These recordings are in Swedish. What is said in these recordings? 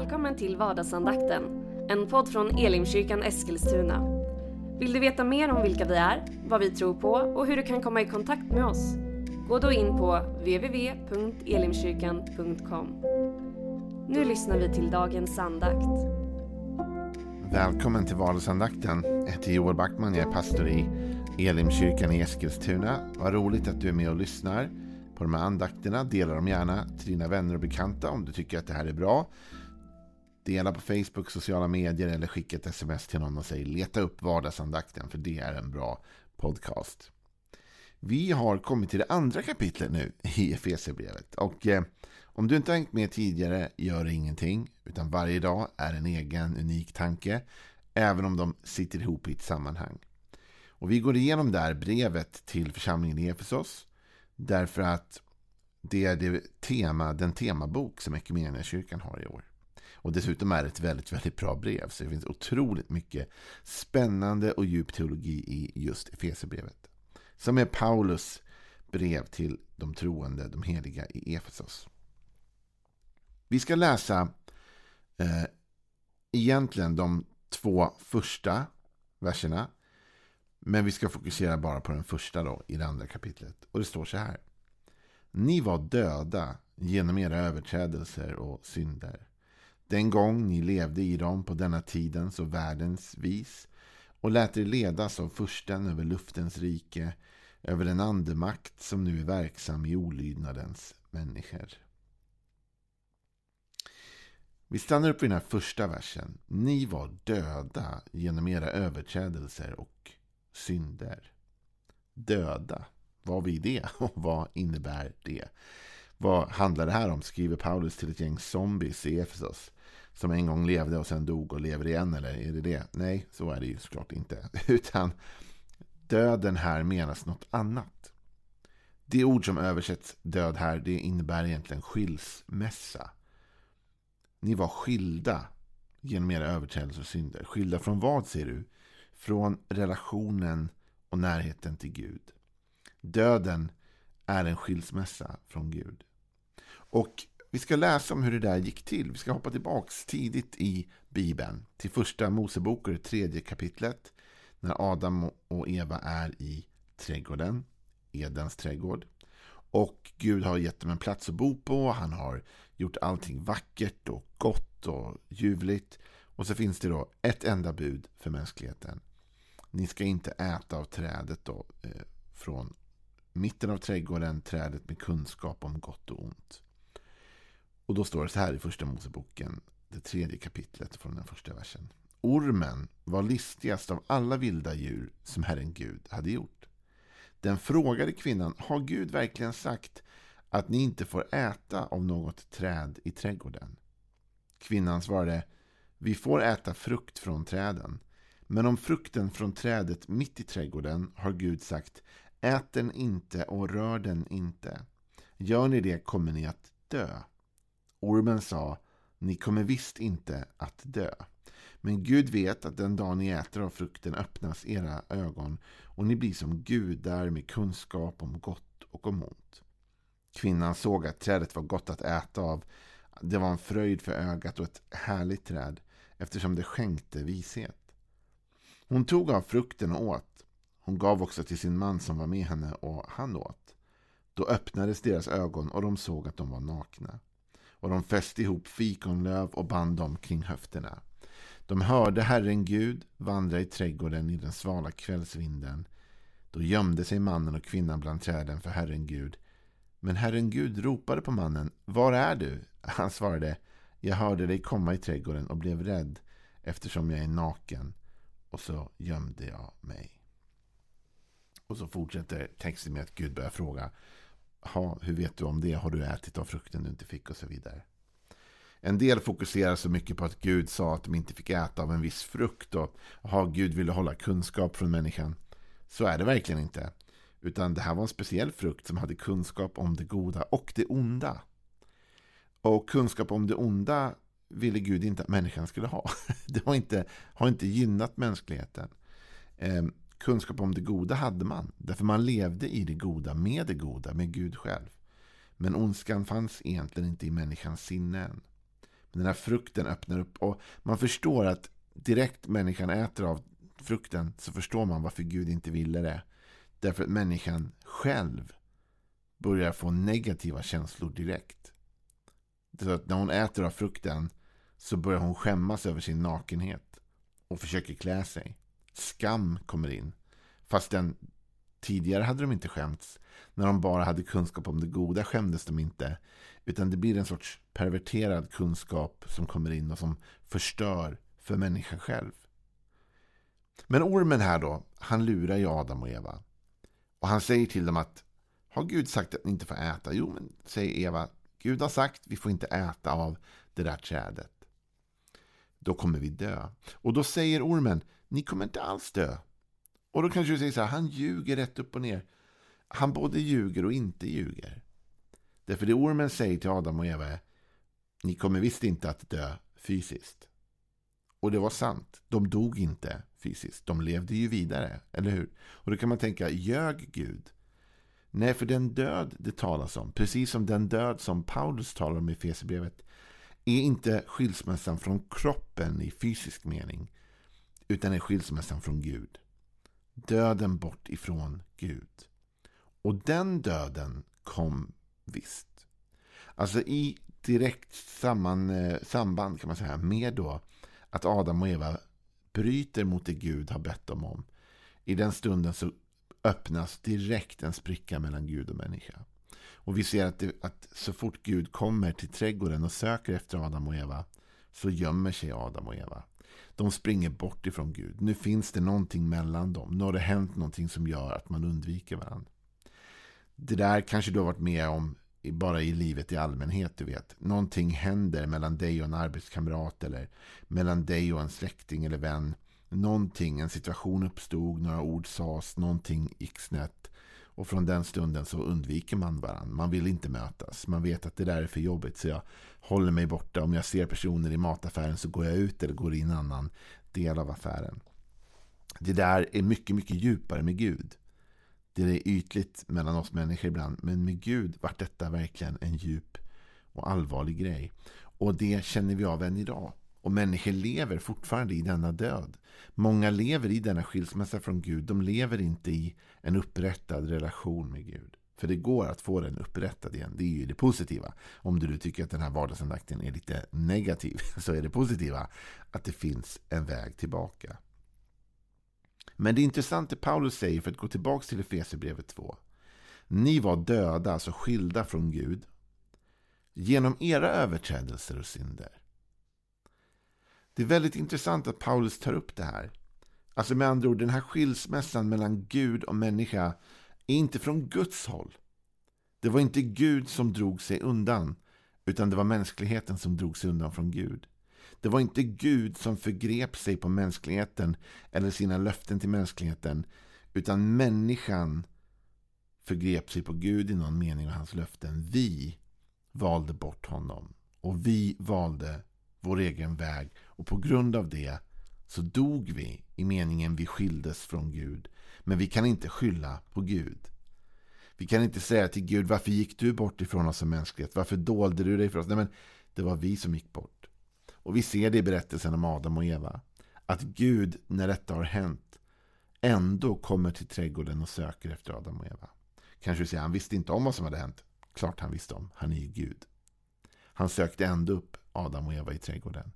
Välkommen till vardagsandakten, en podd från Elimkyrkan Eskilstuna. Vill du veta mer om vilka vi är, vad vi tror på och hur du kan komma i kontakt med oss? Gå då in på www.elimkyrkan.com. Nu lyssnar vi till dagens andakt. Välkommen till vardagsandakten. Jag heter Joel Backman, jag är pastor i Elimkyrkan i Eskilstuna. Vad roligt att du är med och lyssnar på de här andakterna. Dela dem gärna till dina vänner och bekanta om du tycker att det här är bra. Dela på Facebook, sociala medier eller skicka ett sms till någon och säg leta upp vardagsandakten för det är en bra podcast. Vi har kommit till det andra kapitlet nu i Efesierbrevet. Och eh, om du inte har hängt med tidigare, gör ingenting. Utan varje dag är en egen unik tanke. Även om de sitter ihop i ett sammanhang. Och vi går igenom där brevet till församlingen i Efesos. Därför att det är det tema, den temabok som kyrkan har i år. Och dessutom är det ett väldigt, väldigt bra brev. Så det finns otroligt mycket spännande och djup teologi i just Efesierbrevet. Som är Paulus brev till de troende, de heliga i Efesos. Vi ska läsa eh, egentligen de två första verserna men vi ska fokusera bara på den första då, i det andra kapitlet. Och det står så här. Ni var döda genom era överträdelser och synder. Den gång ni levde i dem på denna tidens och världens vis och lät er ledas av försten över luftens rike, över den andemakt som nu är verksam i olydnadens människor. Vi stannar upp vid den här första versen. Ni var döda genom era överträdelser och synder. Döda. Vad vi det och vad innebär det? Vad handlar det här om? Skriver Paulus till ett gäng zombies i Efesos som en gång levde och sen dog och lever igen? Eller är det det? Nej, så är det ju såklart inte. Utan döden här menas något annat. Det ord som översätts död här, det innebär egentligen skilsmässa. Ni var skilda genom era överträdelser och synder. Skilda från vad, ser du? från relationen och närheten till Gud. Döden är en skilsmässa från Gud. Och vi ska läsa om hur det där gick till. Vi ska hoppa tillbaks tidigt i Bibeln. Till första Mosebok och det tredje kapitlet. När Adam och Eva är i trädgården. Edens trädgård. Och Gud har gett dem en plats att bo på. Han har gjort allting vackert och gott och ljuvligt. Och så finns det då ett enda bud för mänskligheten. Ni ska inte äta av trädet då, eh, från mitten av trädgården, trädet med kunskap om gott och ont. Och då står det så här i första Moseboken, det tredje kapitlet från den första versen. Ormen var listigast av alla vilda djur som Herren Gud hade gjort. Den frågade kvinnan, har Gud verkligen sagt att ni inte får äta av något träd i trädgården? Kvinnan svarade, vi får äta frukt från träden, men om frukten från trädet mitt i trädgården har Gud sagt Ät den inte och rör den inte. Gör ni det kommer ni att dö. Ormen sa Ni kommer visst inte att dö. Men Gud vet att den dag ni äter av frukten öppnas era ögon och ni blir som gudar med kunskap om gott och om ont. Kvinnan såg att trädet var gott att äta av. Det var en fröjd för ögat och ett härligt träd eftersom det skänkte vishet. Hon tog av frukten och åt. Hon gav också till sin man som var med henne och han åt. Då öppnades deras ögon och de såg att de var nakna. Och de fäste ihop fikonlöv och band dem kring höfterna. De hörde Herren Gud vandra i trädgården i den svala kvällsvinden. Då gömde sig mannen och kvinnan bland träden för Herren Gud. Men Herren Gud ropade på mannen. Var är du? Han svarade. Jag hörde dig komma i trädgården och blev rädd eftersom jag är naken och så gömde jag mig. Och så fortsätter texten med att Gud börjar fråga hur vet du om det? Har du ätit av frukten du inte fick? Och så vidare. En del fokuserar så mycket på att Gud sa att de inte fick äta av en viss frukt. Och aha, Gud ville hålla kunskap från människan. Så är det verkligen inte. Utan det här var en speciell frukt som hade kunskap om det goda och det onda. Och kunskap om det onda ville Gud inte att människan skulle ha. Det har inte, har inte gynnat mänskligheten. Ehm, Kunskap om det goda hade man. Därför man levde i det goda, med det goda, med Gud själv. Men ondskan fanns egentligen inte i människans sinnen. Den här frukten öppnar upp och man förstår att direkt människan äter av frukten så förstår man varför Gud inte ville det. Därför att människan själv börjar få negativa känslor direkt. Så att när hon äter av frukten så börjar hon skämmas över sin nakenhet och försöker klä sig. Skam kommer in. Fast den tidigare hade de inte skämts. När de bara hade kunskap om det goda skämdes de inte. Utan det blir en sorts perverterad kunskap som kommer in och som förstör för människan själv. Men ormen här då, han lurar ju Adam och Eva. Och han säger till dem att har Gud sagt att ni inte får äta? Jo, men säger Eva, Gud har sagt att vi får inte äta av det där trädet. Då kommer vi dö. Och då säger ormen, ni kommer inte alls dö. Och då kanske du säger så här, han ljuger rätt upp och ner. Han både ljuger och inte ljuger. Därför det ormen säger till Adam och Eva är, ni kommer visst inte att dö fysiskt. Och det var sant. De dog inte fysiskt. De levde ju vidare, eller hur? Och då kan man tänka, ljög Gud? Nej, för den död det talas om, precis som den död som Paulus talar om i Fesebrevet, är inte skilsmässan från kroppen i fysisk mening, utan är skilsmässan från Gud. Döden bort ifrån Gud. Och den döden kom visst. Alltså i direkt samman, eh, samband kan man säga med då att Adam och Eva bryter mot det Gud har bett dem om. I den stunden så öppnas direkt en spricka mellan Gud och människa. Och vi ser att, det, att så fort Gud kommer till trädgården och söker efter Adam och Eva så gömmer sig Adam och Eva. De springer bort ifrån Gud. Nu finns det någonting mellan dem. Nu har det hänt någonting som gör att man undviker varandra. Det där kanske du har varit med om bara i livet i allmänhet, du vet. Någonting händer mellan dig och en arbetskamrat eller mellan dig och en släkting eller vän. Någonting, en situation uppstod, några ord sades, någonting gick snett. Och från den stunden så undviker man varandra. Man vill inte mötas. Man vet att det där är för jobbigt så jag håller mig borta. Om jag ser personer i mataffären så går jag ut eller går in i en annan del av affären. Det där är mycket, mycket djupare med Gud. Det är ytligt mellan oss människor ibland. Men med Gud var detta verkligen en djup och allvarlig grej. Och det känner vi av än idag. Och människor lever fortfarande i denna död. Många lever i denna skilsmässa från Gud. De lever inte i en upprättad relation med Gud. För det går att få den upprättad igen. Det är ju det positiva. Om du tycker att den här vardagsandakten är lite negativ så är det positiva att det finns en väg tillbaka. Men det är intressant det Paulus säger för att gå tillbaka till Efesierbrevet 2. Ni var döda, alltså skilda från Gud, genom era överträdelser och synder. Det är väldigt intressant att Paulus tar upp det här. Alltså med andra ord, den här skilsmässan mellan Gud och människa är inte från Guds håll. Det var inte Gud som drog sig undan, utan det var mänskligheten som drog sig undan från Gud. Det var inte Gud som förgrep sig på mänskligheten eller sina löften till mänskligheten, utan människan förgrep sig på Gud i någon mening och hans löften. Vi valde bort honom och vi valde vår egen väg och på grund av det så dog vi i meningen vi skildes från Gud. Men vi kan inte skylla på Gud. Vi kan inte säga till Gud, varför gick du bort ifrån oss som mänsklighet? Varför dolde du dig för oss? Nej, men det var vi som gick bort. Och vi ser det i berättelsen om Adam och Eva. Att Gud, när detta har hänt, ändå kommer till trädgården och söker efter Adam och Eva. Kanske du säger, han visste inte om vad som hade hänt. Klart han visste om, han är ju Gud. Han sökte ändå upp Adam och Eva i trädgården.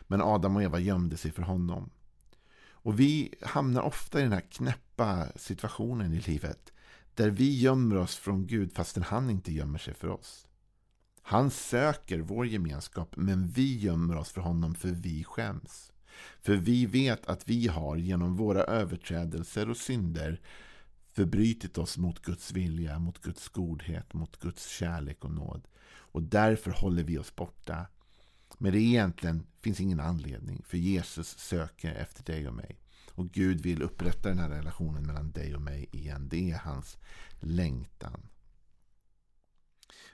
Men Adam och Eva gömde sig för honom. Och vi hamnar ofta i den här knäppa situationen i livet. Där vi gömmer oss från Gud fastän han inte gömmer sig för oss. Han söker vår gemenskap men vi gömmer oss för honom för vi skäms. För vi vet att vi har genom våra överträdelser och synder förbrytit oss mot Guds vilja, mot Guds godhet, mot Guds kärlek och nåd. Och därför håller vi oss borta. Men det egentligen finns ingen anledning för Jesus söker efter dig och mig. Och Gud vill upprätta den här relationen mellan dig och mig igen. Det är hans längtan.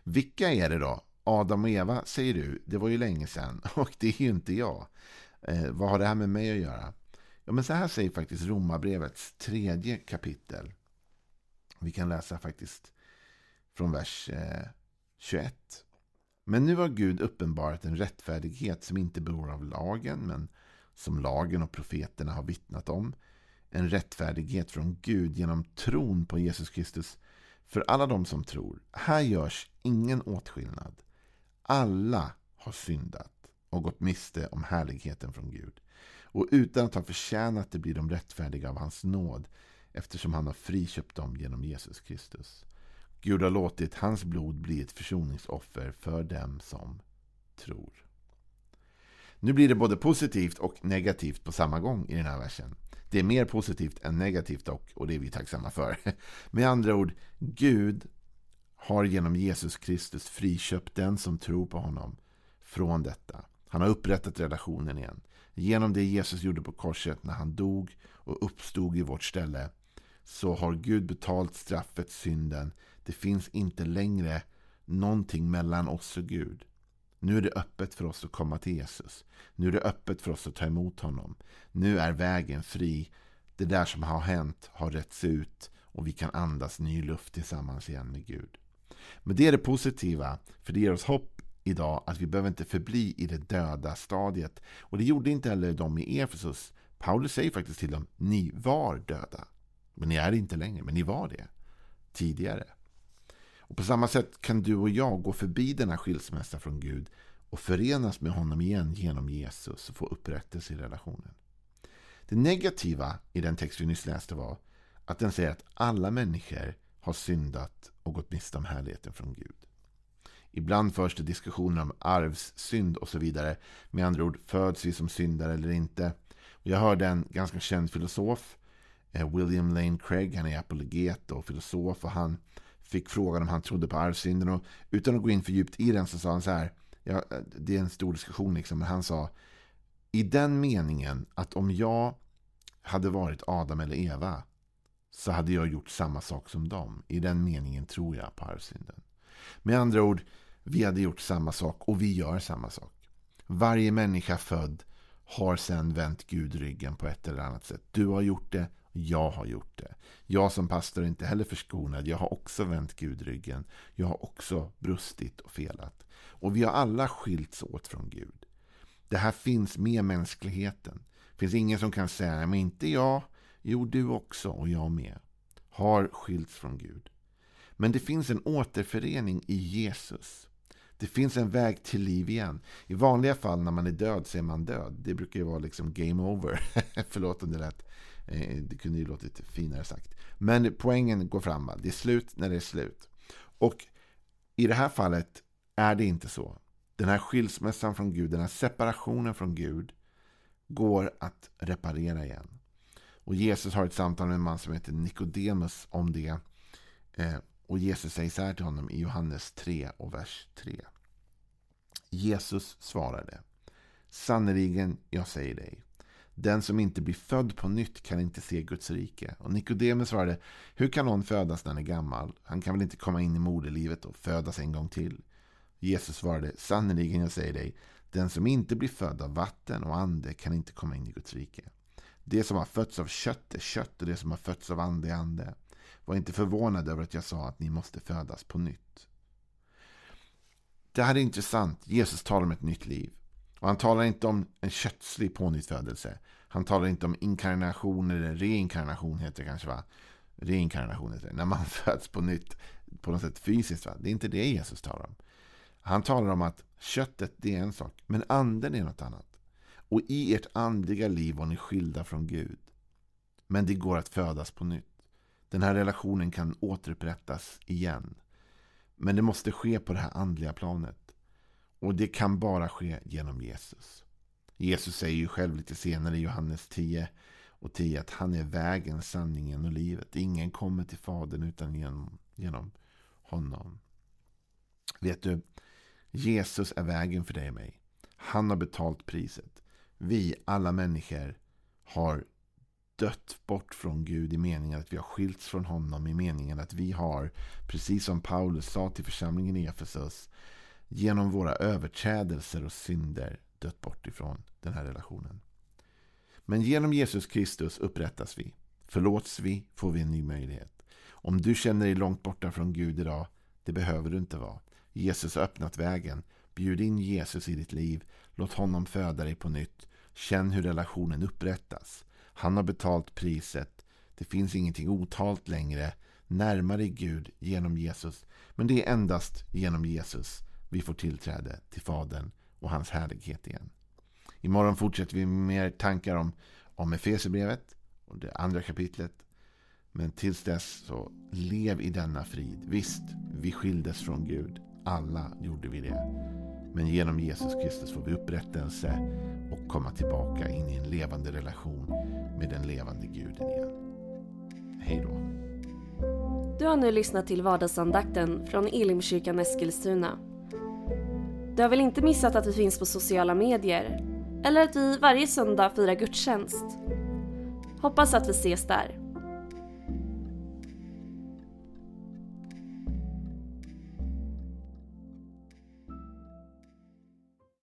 Vilka är det då? Adam och Eva säger du. Det var ju länge sedan. Och det är ju inte jag. Eh, vad har det här med mig att göra? Ja, men så här säger faktiskt Romarbrevets tredje kapitel. Vi kan läsa faktiskt från vers eh, 21. Men nu har Gud uppenbarat en rättfärdighet som inte beror av lagen, men som lagen och profeterna har vittnat om. En rättfärdighet från Gud genom tron på Jesus Kristus för alla de som tror. Här görs ingen åtskillnad. Alla har syndat och gått miste om härligheten från Gud. Och utan att ha förtjänat det blir de rättfärdiga av hans nåd eftersom han har friköpt dem genom Jesus Kristus. Gud har låtit hans blod bli ett försoningsoffer för dem som tror. Nu blir det både positivt och negativt på samma gång i den här versen. Det är mer positivt än negativt dock, och det är vi tacksamma för. Med andra ord, Gud har genom Jesus Kristus friköpt den som tror på honom från detta. Han har upprättat relationen igen. Genom det Jesus gjorde på korset när han dog och uppstod i vårt ställe så har Gud betalt straffet, synden. Det finns inte längre någonting mellan oss och Gud. Nu är det öppet för oss att komma till Jesus. Nu är det öppet för oss att ta emot honom. Nu är vägen fri. Det där som har hänt har rätts ut och vi kan andas ny luft tillsammans igen med Gud. Men det är det positiva, för det ger oss hopp idag att vi behöver inte förbli i det döda stadiet. Och det gjorde inte heller de i Efesus. Paulus säger faktiskt till dem, ni var döda. Men ni är det inte längre, men ni var det tidigare. Och På samma sätt kan du och jag gå förbi denna skilsmässa från Gud och förenas med honom igen genom Jesus och få upprättelse i relationen. Det negativa i den text vi nyss läste var att den säger att alla människor har syndat och gått miste om härligheten från Gud. Ibland förs det diskussioner om arvssynd och så vidare. Med andra ord, föds vi som syndare eller inte? Jag hörde en ganska känd filosof, Eh, William Lane Craig, han är apologet och filosof och han fick frågan om han trodde på arvsynden. Och utan att gå in för djupt i den så sa han så här, ja, det är en stor diskussion liksom, men han sa i den meningen att om jag hade varit Adam eller Eva så hade jag gjort samma sak som dem. I den meningen tror jag på arvsynden. Med andra ord, vi hade gjort samma sak och vi gör samma sak. Varje människa född har sedan vänt Gud ryggen på ett eller annat sätt. Du har gjort det, jag har gjort det. Jag som pastor är inte heller förskonad. Jag har också vänt Gud ryggen. Jag har också brustit och felat. Och vi har alla skilts åt från Gud. Det här finns med mänskligheten. Det finns ingen som kan säga, men inte jag. Jo, du också och jag med. Har skilts från Gud. Men det finns en återförening i Jesus. Det finns en väg till liv igen. I vanliga fall när man är död så är man död. Det brukar ju vara liksom game over. Förlåt om det lät. Eh, det kunde ju låtit finare sagt. Men poängen går fram. Det är slut när det är slut. Och i det här fallet är det inte så. Den här skilsmässan från Gud, den här separationen från Gud går att reparera igen. Och Jesus har ett samtal med en man som heter Nikodemus om det. Eh, och Jesus säger så här till honom i Johannes 3 och vers 3. Jesus svarade. Sannerligen, jag säger dig. Den som inte blir född på nytt kan inte se Guds rike. Och Nikodemus svarade, hur kan någon födas när han är gammal? Han kan väl inte komma in i moderlivet och födas en gång till? Jesus svarade, sannerligen jag säger dig, den som inte blir född av vatten och ande kan inte komma in i Guds rike. Det som har fötts av kött är kött och det som har fötts av ande är ande. Var inte förvånad över att jag sa att ni måste födas på nytt. Det här är intressant. Jesus talar om ett nytt liv. Och han talar inte om en kötslig pånyttfödelse. Han talar inte om inkarnation eller reinkarnation heter det kanske va? Reinkarnation heter det. När man föds på nytt på något sätt fysiskt. Va? Det är inte det Jesus talar om. Han talar om att köttet det är en sak. Men anden är något annat. Och i ert andliga liv var ni skilda från Gud. Men det går att födas på nytt. Den här relationen kan återupprättas igen. Men det måste ske på det här andliga planet. Och det kan bara ske genom Jesus. Jesus säger ju själv lite senare i Johannes 10 och 10 att han är vägen, sanningen och livet. Ingen kommer till Fadern utan genom, genom honom. Vet du, Jesus är vägen för dig och mig. Han har betalt priset. Vi, alla människor, har dött bort från Gud i meningen att vi har skilts från honom i meningen att vi har, precis som Paulus sa till församlingen i Efesus, genom våra överträdelser och synder dött bort ifrån den här relationen. Men genom Jesus Kristus upprättas vi. Förlåts vi får vi en ny möjlighet. Om du känner dig långt borta från Gud idag, det behöver du inte vara. Jesus har öppnat vägen. Bjud in Jesus i ditt liv. Låt honom föda dig på nytt. Känn hur relationen upprättas. Han har betalt priset. Det finns ingenting otalt längre. Närmare Gud genom Jesus. Men det är endast genom Jesus vi får tillträde till Fadern och hans härlighet igen. Imorgon fortsätter vi med mer tankar om, om Efesierbrevet och det andra kapitlet. Men tills dess så lev i denna frid. Visst, vi skildes från Gud. Alla gjorde vi det. Men genom Jesus Kristus får vi upprättelse och komma tillbaka in i en levande relation med den levande guden igen. Hej då. Du har nu lyssnat till vardagsandakten från Elimkyrkan Eskilstuna. Du har väl inte missat att vi finns på sociala medier? Eller att vi varje söndag firar gudstjänst? Hoppas att vi ses där.